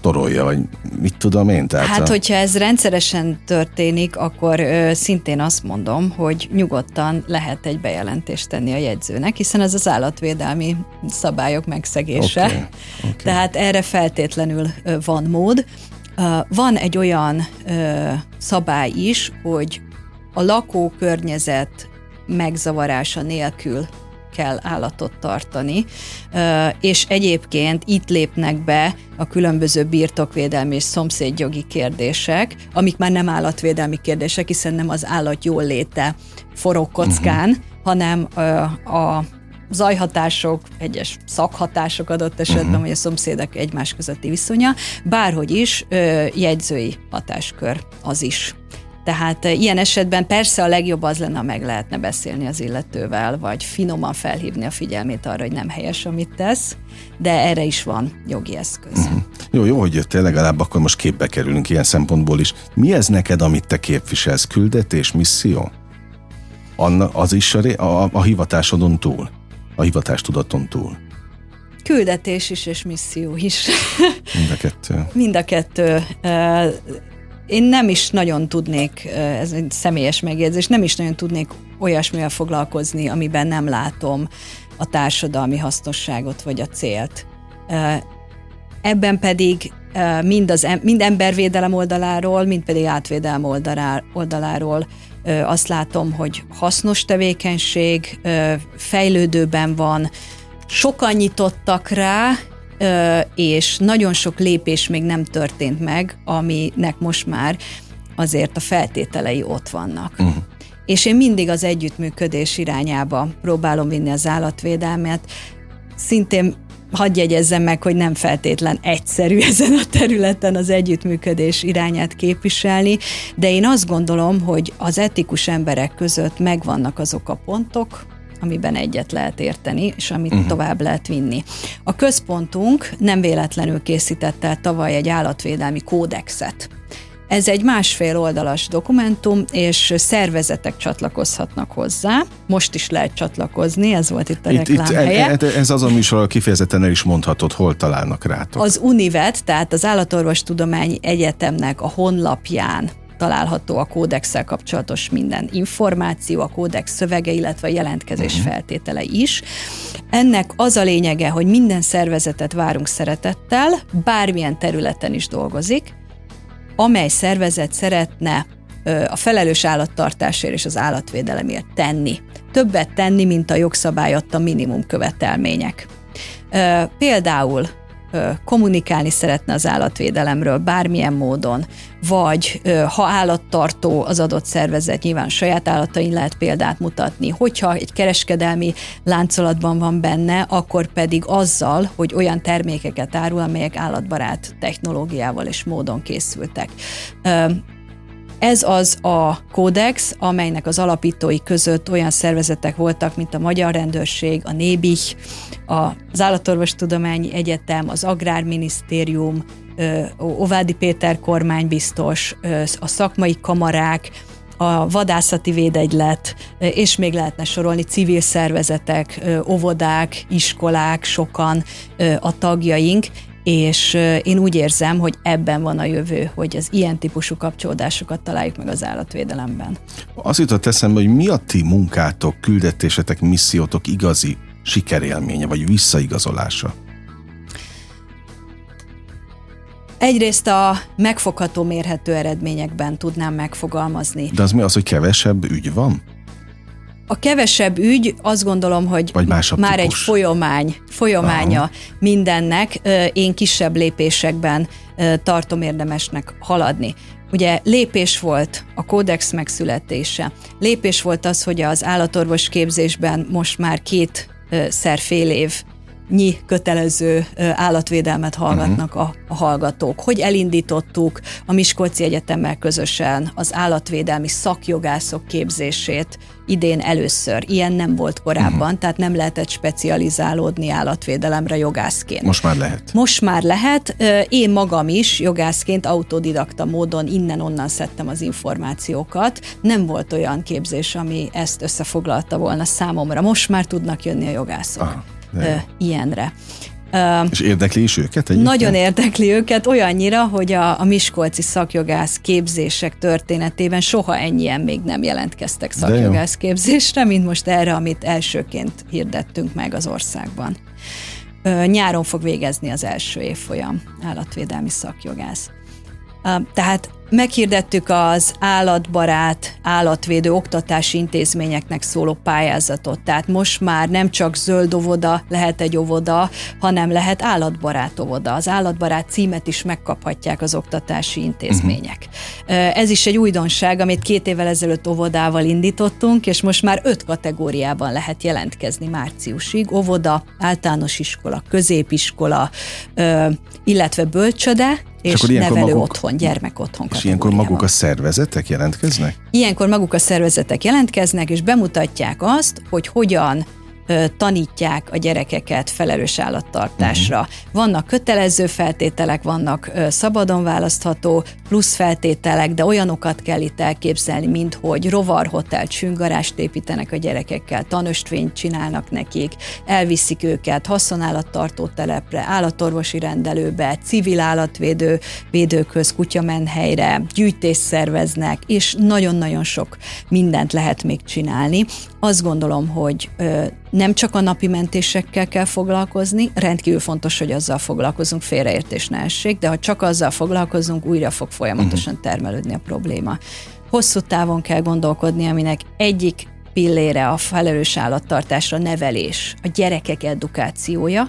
torolja, vagy mit tudom én? Tehát hát, a... hogyha ez rendszeresen történik, akkor ö, szintén azt mondom, hogy nyugodtan lehet egy bejelentést tenni a jegyzőnek, hiszen ez az állatvédelmi szabályok megszegése. Okay, okay. Tehát erre feltétlenül ö, van mód. Uh, van egy olyan ö, szabály is, hogy a lakókörnyezet megzavarása nélkül kell állatot tartani, és egyébként itt lépnek be a különböző birtokvédelmi és szomszédjogi kérdések, amik már nem állatvédelmi kérdések, hiszen nem az állat jól léte forog kockán, uh-huh. hanem a zajhatások, egyes szakhatások adott esetben, uh-huh. vagy a szomszédek egymás közötti viszonya, bárhogy is jegyzői hatáskör az is. Tehát eh, ilyen esetben persze a legjobb az lenne, ha meg lehetne beszélni az illetővel, vagy finoman felhívni a figyelmét arra, hogy nem helyes, amit tesz, de erre is van jogi eszköz. Uh-huh. Jó, jó, hogy jöttél, legalább akkor most képbe kerülünk ilyen szempontból is. Mi ez neked, amit te képviselsz? Küldetés, misszió? Anna, az is a, a, a hivatásodon túl? A hivatástudaton túl? Küldetés is és misszió is. Mind a kettő. <laughs> Mind a kettő. Én nem is nagyon tudnék, ez egy személyes megjegyzés, nem is nagyon tudnék olyasmivel foglalkozni, amiben nem látom a társadalmi hasznosságot vagy a célt. Ebben pedig mind, az, mind embervédelem oldaláról, mind pedig átvédelem oldaláról azt látom, hogy hasznos tevékenység, fejlődőben van, sokan nyitottak rá, és nagyon sok lépés még nem történt meg, aminek most már azért a feltételei ott vannak. Uh-huh. És én mindig az együttműködés irányába próbálom vinni az állatvédelmet. Szintén hadd jegyezzem meg, hogy nem feltétlen egyszerű <laughs> ezen a területen az együttműködés irányát képviselni, de én azt gondolom, hogy az etikus emberek között megvannak azok a pontok, amiben egyet lehet érteni, és amit uh-huh. tovább lehet vinni. A központunk nem véletlenül készítette el tavaly egy állatvédelmi kódexet. Ez egy másfél oldalas dokumentum, és szervezetek csatlakozhatnak hozzá. Most is lehet csatlakozni, ez volt itt a itt, reklám itt, helye. E, e, ez az a műsor, kifejezetten el is mondhatod, hol találnak rátok. Az Univet, tehát az Állatorvostudományi Egyetemnek a honlapján található a kódexsel kapcsolatos minden információ, a kódex szövege, illetve a jelentkezés uh-huh. feltétele is. Ennek az a lényege, hogy minden szervezetet várunk szeretettel, bármilyen területen is dolgozik, amely szervezet szeretne a felelős állattartásért és az állatvédelemért tenni. Többet tenni, mint a jogszabály adta minimum követelmények. Például kommunikálni szeretne az állatvédelemről bármilyen módon, vagy ha állattartó az adott szervezet, nyilván saját állatain lehet példát mutatni. Hogyha egy kereskedelmi láncolatban van benne, akkor pedig azzal, hogy olyan termékeket árul, amelyek állatbarát technológiával és módon készültek. Ez az a kódex, amelynek az alapítói között olyan szervezetek voltak, mint a Magyar Rendőrség, a Nébih, az Állatorvostudományi Egyetem, az Agrárminisztérium, Ovádi Péter kormánybiztos, a szakmai kamarák, a vadászati védegylet, és még lehetne sorolni civil szervezetek, óvodák, iskolák, sokan a tagjaink, és én úgy érzem, hogy ebben van a jövő, hogy az ilyen típusú kapcsolódásokat találjuk meg az állatvédelemben. Az jutott eszembe, hogy mi a ti munkátok, küldetésetek, missziótok igazi sikerélménye, vagy visszaigazolása? Egyrészt a megfogható, mérhető eredményekben tudnám megfogalmazni. De az mi az, hogy kevesebb ügy van? A kevesebb ügy azt gondolom, hogy Vagy már típus. egy folyamány, folyamánya Aha. mindennek. Én kisebb lépésekben tartom érdemesnek haladni. Ugye lépés volt a kódex megszületése. Lépés volt az, hogy az állatorvos képzésben most már két szer fél év nyi kötelező állatvédelmet hallgatnak a, a hallgatók. Hogy elindítottuk a Miskolci Egyetemmel közösen az állatvédelmi szakjogászok képzését idén először. Ilyen nem volt korábban, uh-huh. tehát nem lehetett specializálódni állatvédelemre jogászként. Most már lehet. Most már lehet. Én magam is jogászként autodidakta módon innen-onnan szedtem az információkat. Nem volt olyan képzés, ami ezt összefoglalta volna számomra. Most már tudnak jönni a jogászok. Aha ö, ilyenre. És érdekli is őket egyébként? Nagyon érdekli őket, olyannyira, hogy a, a Miskolci szakjogász képzések történetében soha ennyien még nem jelentkeztek szakjogász képzésre, mint most erre, amit elsőként hirdettünk meg az országban. Nyáron fog végezni az első évfolyam állatvédelmi szakjogász. Tehát Meghirdettük az állatbarát, állatvédő oktatási intézményeknek szóló pályázatot. Tehát most már nem csak zöld óvoda lehet egy óvoda, hanem lehet állatbarát óvoda. Az állatbarát címet is megkaphatják az oktatási intézmények. Uh-huh. Ez is egy újdonság, amit két évvel ezelőtt óvodával indítottunk, és most már öt kategóriában lehet jelentkezni márciusig. Óvoda, általános iskola, középiskola, illetve bölcsöde, és, és nevelő maguk, otthon, gyermek otthon. És ilyenkor maguk a szervezetek jelentkeznek? Ilyenkor maguk a szervezetek jelentkeznek, és bemutatják azt, hogy hogyan tanítják a gyerekeket felelős állattartásra. Uh-huh. Vannak kötelező feltételek, vannak szabadon választható plusz feltételek, de olyanokat kell itt elképzelni, mint hogy rovarhotel, csüngarást építenek a gyerekekkel, tanöstvényt csinálnak nekik, elviszik őket haszonállattartó telepre, állatorvosi rendelőbe, civil állatvédő védőköz, kutyamenhelyre, gyűjtést szerveznek, és nagyon-nagyon sok mindent lehet még csinálni. Azt gondolom, hogy nem csak a napi mentésekkel kell foglalkozni, rendkívül fontos, hogy azzal foglalkozunk, félreértés ne essék, de ha csak azzal foglalkozunk, újra fog folyamatosan mhm. termelődni a probléma. Hosszú távon kell gondolkodni, aminek egyik pillére a felelős állattartásra nevelés, a gyerekek edukációja,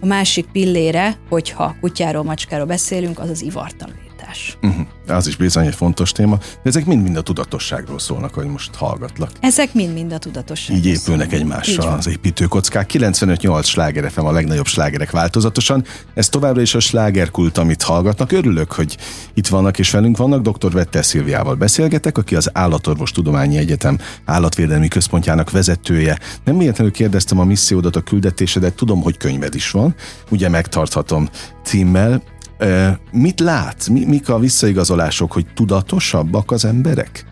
a másik pillére, hogyha kutyáról, macskáról beszélünk, az az ivartalan tudatosság. Uh-huh. Az is bizony egy fontos téma, de ezek mind-mind a tudatosságról szólnak, hogy most hallgatlak. Ezek mind-mind a tudatosságról Így épülnek egymással az építőkockák. 95-8 sláger FM a legnagyobb slágerek változatosan. Ez továbbra is a slágerkult, amit hallgatnak. Örülök, hogy itt vannak és velünk vannak. Dr. Vette Szilviával beszélgetek, aki az Állatorvos Tudományi Egyetem állatvédelmi központjának vezetője. Nem véletlenül kérdeztem a missziódat, a küldetésedet, tudom, hogy könyved is van. Ugye megtarthatom címmel. Mit látsz? Mi, mik a visszaigazolások, hogy tudatosabbak az emberek?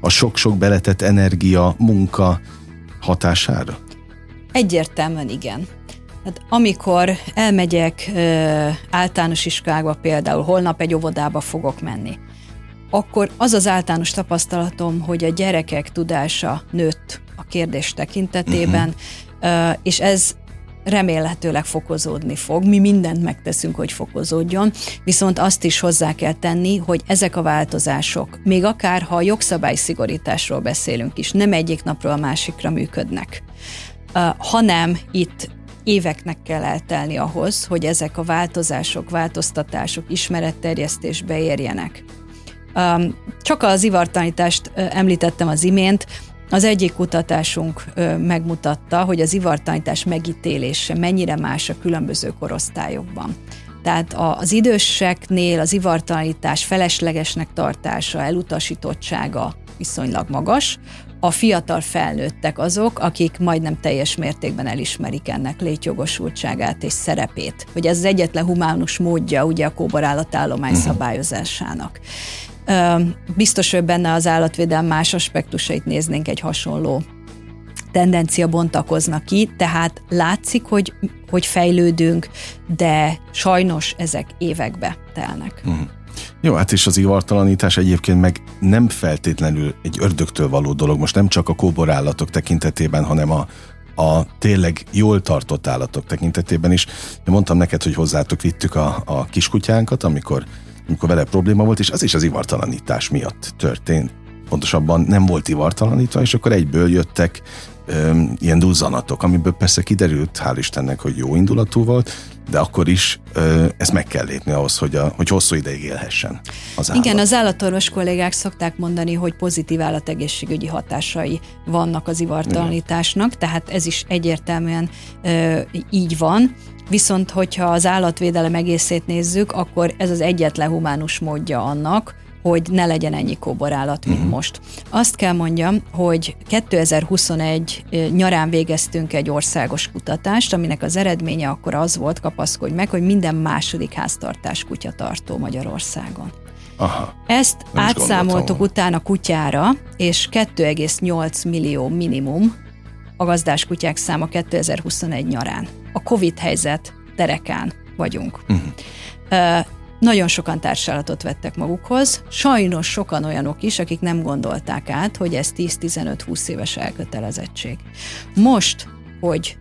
A sok-sok beletett energia, munka hatására? Egyértelműen igen. Hát amikor elmegyek ö, általános iskolába például, holnap egy óvodába fogok menni, akkor az az általános tapasztalatom, hogy a gyerekek tudása nőtt a kérdés tekintetében, uh-huh. és ez remélhetőleg fokozódni fog. Mi mindent megteszünk, hogy fokozódjon, viszont azt is hozzá kell tenni, hogy ezek a változások, még akár ha a jogszabály szigorításról beszélünk is, nem egyik napról a másikra működnek, hanem itt éveknek kell eltelni ahhoz, hogy ezek a változások, változtatások, ismeretterjesztésbe érjenek. Csak az ivartanítást említettem az imént, az egyik kutatásunk megmutatta, hogy az ivartanítás megítélése mennyire más a különböző korosztályokban. Tehát az időseknél az ivartanítás feleslegesnek tartása, elutasítottsága viszonylag magas, a fiatal felnőttek azok, akik majdnem teljes mértékben elismerik ennek létjogosultságát és szerepét. Hogy ez az egyetlen humánus módja ugye a kóborállatállomány uh-huh. szabályozásának. Biztos, hogy benne az állatvédelem más aspektusait néznénk egy hasonló tendencia bontakoznak ki, tehát látszik, hogy, hogy fejlődünk, de sajnos ezek évekbe telnek. Uh-huh. Jó, hát és az ivartalanítás egyébként meg nem feltétlenül egy ördögtől való dolog, most nem csak a kóborállatok tekintetében, hanem a, a tényleg jól tartott állatok tekintetében is. Én mondtam neked, hogy hozzátok vittük a, a kiskutyánkat, amikor, amikor vele probléma volt, és az is az ivartalanítás miatt történt. Pontosabban nem volt ivartalanítva, és akkor egyből jöttek öm, ilyen duzzanatok, amiből persze kiderült, hál' Istennek, hogy jó indulatú volt, de akkor is ö, ezt meg kell lépni ahhoz, hogy, a, hogy hosszú ideig élhessen az állat. Igen, az állatorvos kollégák szokták mondani, hogy pozitív állategészségügyi hatásai vannak az ivartalanításnak, Igen. tehát ez is egyértelműen ö, így van. Viszont, hogyha az állatvédelem egészét nézzük, akkor ez az egyetlen humánus módja annak, hogy ne legyen ennyi kóborállat, mint uh-huh. most. Azt kell mondjam, hogy 2021 nyarán végeztünk egy országos kutatást, aminek az eredménye akkor az volt, kapaszkodj meg, hogy minden második háztartás kutyatartó Magyarországon. Aha, Ezt átszámoltuk utána kutyára, és 2,8 millió minimum a gazdás kutyák száma 2021 nyarán. A Covid helyzet terekán vagyunk. Uh-huh. Nagyon sokan társállatot vettek magukhoz, sajnos sokan olyanok is, akik nem gondolták át, hogy ez 10-15-20 éves elkötelezettség. Most, hogy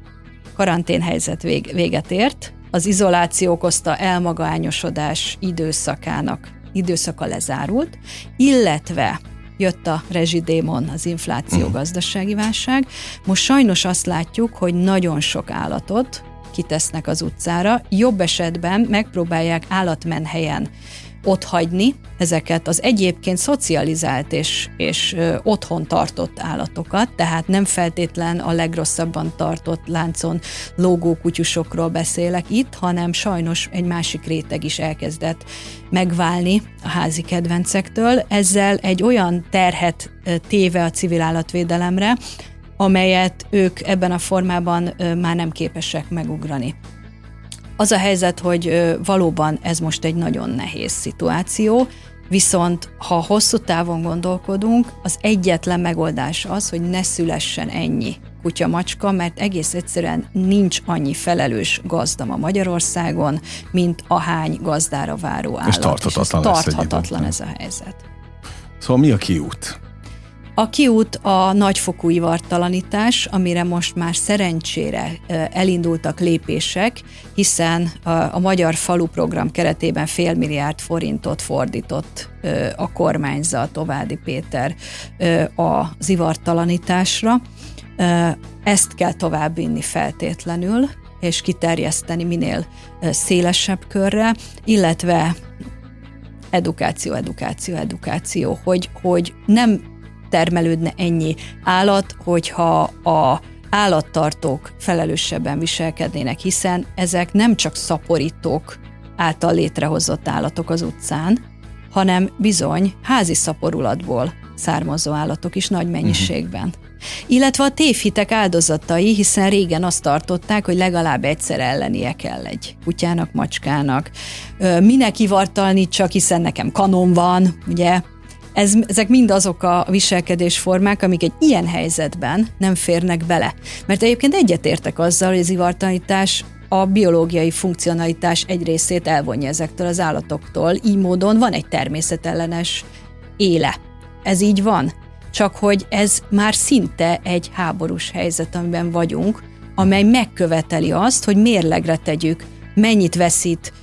karanténhelyzet vég, véget ért, az izoláció okozta elmagányosodás időszakának időszaka lezárult, illetve jött a rezsidémon, az infláció, mm. gazdasági válság. Most sajnos azt látjuk, hogy nagyon sok állatot kitesznek az utcára, jobb esetben megpróbálják állatmenhelyen ott hagyni ezeket az egyébként szocializált és, és otthon tartott állatokat, tehát nem feltétlen a legrosszabban tartott láncon lógó kutyusokról beszélek itt, hanem sajnos egy másik réteg is elkezdett megválni a házi kedvencektől. Ezzel egy olyan terhet téve a civil állatvédelemre, amelyet ők ebben a formában már nem képesek megugrani. Az a helyzet, hogy valóban ez most egy nagyon nehéz szituáció, viszont ha hosszú távon gondolkodunk, az egyetlen megoldás az, hogy ne szülessen ennyi kutya-macska, mert egész egyszerűen nincs annyi felelős gazda ma Magyarországon, mint ahány gazdára váró állat. És tarthatatlan, és ez tarthatatlan ez a helyzet. Szóval mi a kiút? A kiút a nagyfokú ivartalanítás, amire most már szerencsére elindultak lépések, hiszen a, Magyar Falu Program keretében fél milliárd forintot fordított a kormányzat, Továdi Péter az ivartalanításra. Ezt kell továbbvinni feltétlenül, és kiterjeszteni minél szélesebb körre, illetve edukáció, edukáció, edukáció, hogy, hogy nem termelődne ennyi állat, hogyha a állattartók felelősebben viselkednének, hiszen ezek nem csak szaporítók által létrehozott állatok az utcán, hanem bizony házi szaporulatból származó állatok is nagy mennyiségben. Uh-huh. Illetve a tévhitek áldozatai, hiszen régen azt tartották, hogy legalább egyszer ellenie kell egy kutyának, macskának. Minek ivartalni csak, hiszen nekem kanom van, ugye? Ez, ezek mind azok a viselkedésformák, amik egy ilyen helyzetben nem férnek bele. Mert egyébként egyetértek azzal, hogy az ivartanítás a biológiai funkcionalitás egy részét elvonja ezektől az állatoktól, így módon van egy természetellenes éle. Ez így van. Csak hogy ez már szinte egy háborús helyzet, amiben vagyunk, amely megköveteli azt, hogy mérlegre tegyük, mennyit veszít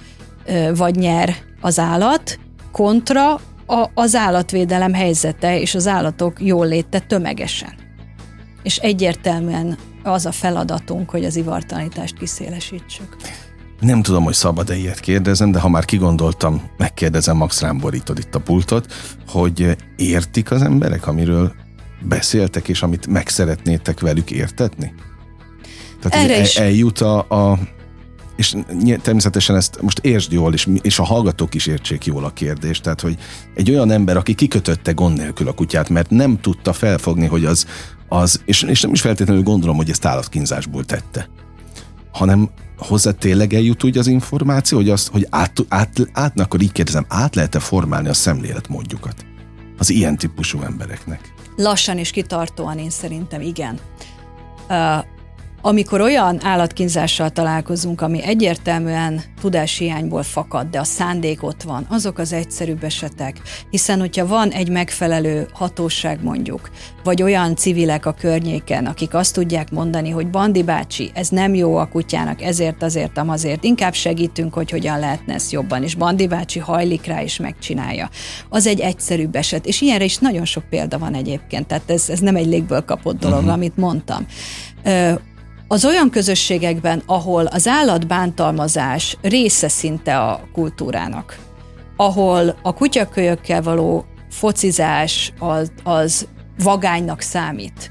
vagy nyer az állat, kontra a, az állatvédelem helyzete és az állatok jól léte tömegesen. És egyértelműen az a feladatunk, hogy az ivartalanítást kiszélesítsük. Nem tudom, hogy szabad-e ilyet kérdezem, de ha már kigondoltam, megkérdezem, Max rám borítod itt a pultot, hogy értik az emberek, amiről beszéltek, és amit meg szeretnétek velük értetni? Tehát Erre is. eljut a, a és természetesen ezt most értsd jól, és, és a hallgatók is értsék jól a kérdést, tehát hogy egy olyan ember, aki kikötötte gond nélkül a kutyát, mert nem tudta felfogni, hogy az, az és, és nem is feltétlenül gondolom, hogy ezt állatkínzásból tette, hanem hozzá tényleg eljut úgy az információ, hogy, azt, hogy át, át, át, akkor így kérdezem, át lehet-e formálni a szemléletmódjukat az ilyen típusú embereknek? Lassan és kitartóan én szerintem igen. Uh, amikor olyan állatkínzással találkozunk, ami egyértelműen tudáshiányból fakad, de a szándék ott van, azok az egyszerűbb esetek. Hiszen, hogyha van egy megfelelő hatóság mondjuk, vagy olyan civilek a környéken, akik azt tudják mondani, hogy Bandi bácsi, ez nem jó a kutyának, ezért, azért, azért, inkább segítünk, hogy hogyan lehetne ezt jobban, és Bandi bácsi hajlik rá és megcsinálja. Az egy egyszerűbb eset, és ilyenre is nagyon sok példa van egyébként, tehát ez, ez nem egy légből kapott dolog, uh-huh. amit mondtam az olyan közösségekben, ahol az állatbántalmazás része szinte a kultúrának, ahol a kutyakölyökkel való focizás az, az vagánynak számít,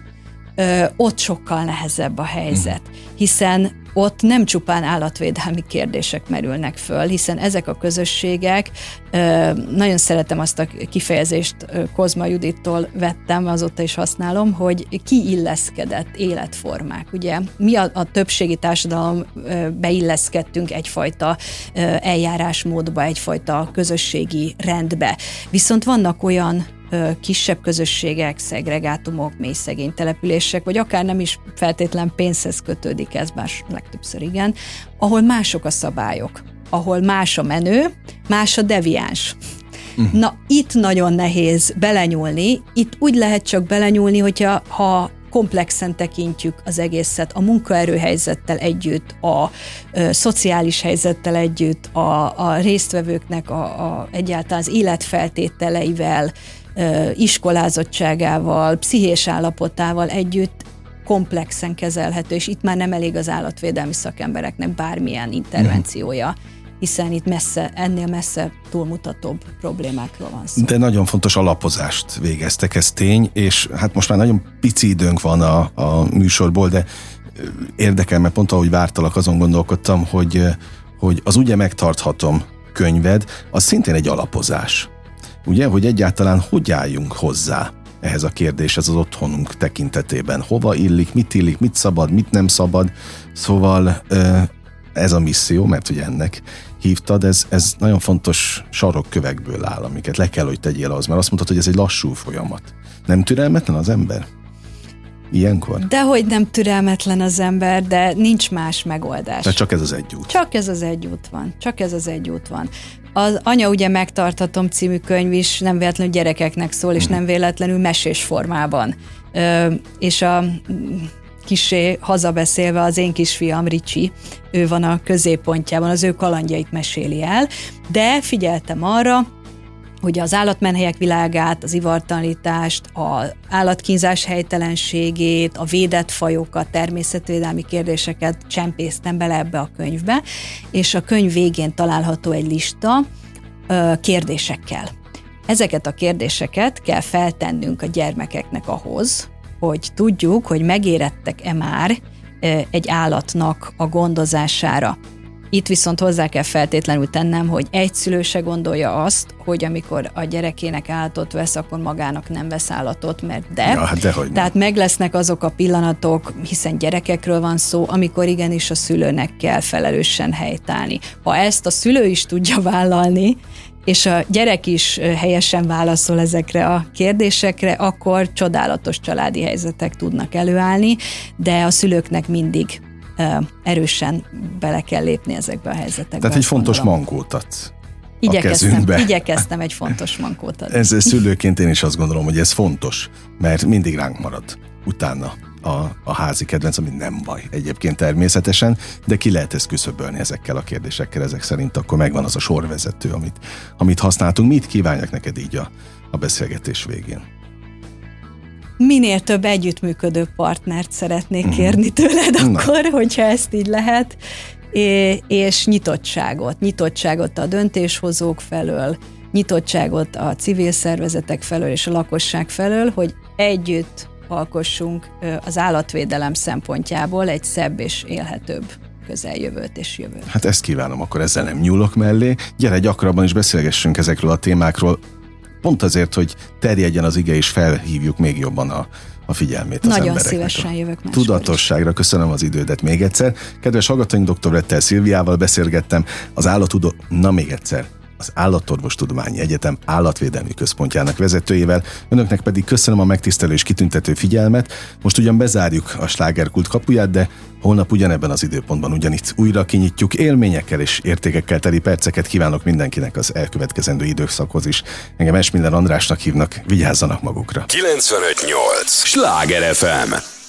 ö, ott sokkal nehezebb a helyzet, hiszen ott nem csupán állatvédelmi kérdések merülnek föl, hiszen ezek a közösségek, nagyon szeretem azt a kifejezést Kozma Judittól vettem, azóta is használom, hogy kiilleszkedett életformák. Ugye mi a, a többségi társadalom beilleszkedtünk egyfajta eljárásmódba, egyfajta közösségi rendbe. Viszont vannak olyan kisebb közösségek, szegregátumok, mély szegény települések, vagy akár nem is feltétlen pénzhez kötődik ez, bár legtöbbször igen, ahol mások a szabályok, ahol más a menő, más a deviáns. Uh-huh. Na, itt nagyon nehéz belenyúlni, itt úgy lehet csak belenyúlni, hogyha ha komplexen tekintjük az egészet, a munkaerőhelyzettel együtt, a ö, szociális helyzettel együtt, a, a résztvevőknek a, a egyáltalán az életfeltételeivel, iskolázottságával, pszichés állapotával együtt komplexen kezelhető, és itt már nem elég az állatvédelmi szakembereknek bármilyen intervenciója, hiszen itt messze, ennél messze túlmutatóbb problémákról van szó. De nagyon fontos alapozást végeztek, ez tény, és hát most már nagyon pici időnk van a, a műsorból, de érdekel, mert pont ahogy vártalak, azon gondolkodtam, hogy, hogy az ugye megtarthatom könyved, az szintén egy alapozás ugye, hogy egyáltalán hogy álljunk hozzá ehhez a kérdéshez az otthonunk tekintetében. Hova illik, mit illik, mit szabad, mit nem szabad. Szóval ez a misszió, mert ugye ennek hívtad, ez, ez nagyon fontos sarokkövekből áll, amiket le kell, hogy tegyél az, mert azt mondtad, hogy ez egy lassú folyamat. Nem türelmetlen az ember? Ilyenkor? Dehogy nem türelmetlen az ember, de nincs más megoldás. De csak ez az egy út. Csak ez az egy út van. Csak ez az egy út van. Az Anya ugye megtartatom című könyv is nem véletlenül gyerekeknek szól, és mhm. nem véletlenül mesés formában. Ö, és a kisé hazabeszélve az én kisfiam Ricsi, ő van a középpontjában, az ő kalandjait meséli el, de figyeltem arra, hogy az állatmenhelyek világát, az ivartalanítást, az állatkínzás helytelenségét, a védett fajokat, természetvédelmi kérdéseket csempésztem bele ebbe a könyvbe, és a könyv végén található egy lista kérdésekkel. Ezeket a kérdéseket kell feltennünk a gyermekeknek ahhoz, hogy tudjuk, hogy megérettek-e már egy állatnak a gondozására. Itt viszont hozzá kell feltétlenül tennem, hogy egy szülő se gondolja azt, hogy amikor a gyerekének állatot vesz, akkor magának nem vesz állatot, mert de. Ja, hát dehogy Tehát meg lesznek azok a pillanatok, hiszen gyerekekről van szó, amikor igenis a szülőnek kell felelősen helytállni. Ha ezt a szülő is tudja vállalni, és a gyerek is helyesen válaszol ezekre a kérdésekre, akkor csodálatos családi helyzetek tudnak előállni, de a szülőknek mindig erősen bele kell lépni ezekbe a helyzetekbe. Tehát egy fontos gondolom. mankót adsz. Igyekeztem, igyekeztem egy fontos mankót adni. Ez szülőként én is azt gondolom, hogy ez fontos, mert mindig ránk marad utána a, a házi kedvenc, ami nem baj egyébként természetesen, de ki lehet ezt küszöbölni ezekkel a kérdésekkel, ezek szerint akkor megvan az a sorvezető, amit, amit használtunk. Mit kívánjak neked így a, a beszélgetés végén? Minél több együttműködő partnert szeretnék mhm. kérni tőled akkor, hogyha ezt így lehet, és nyitottságot, nyitottságot a döntéshozók felől, nyitottságot a civil szervezetek felől és a lakosság felől, hogy együtt alkossunk az állatvédelem szempontjából egy szebb és élhetőbb közeljövőt és jövőt. Hát ezt kívánom, akkor ezzel nem nyúlok mellé. Gyere, gyakrabban is beszélgessünk ezekről a témákról, pont azért, hogy terjedjen az ige, és felhívjuk még jobban a, a figyelmét az Nagyon szívesen jövök máskor Tudatosságra köszönöm az idődet még egyszer. Kedves hallgatóink, dr. Rettel Szilviával beszélgettem az állatudó... Na még egyszer, az Állatorvostudományi Egyetem Állatvédelmi Központjának vezetőjével. Önöknek pedig köszönöm a megtisztelő és kitüntető figyelmet. Most ugyan bezárjuk a slágerkult kapuját, de holnap ugyanebben az időpontban ugyanitt újra kinyitjuk. Élményekkel és értékekkel teli perceket kívánok mindenkinek az elkövetkezendő időszakhoz is. Engem Esmiller Andrásnak hívnak, vigyázzanak magukra. 958! Sláger FM!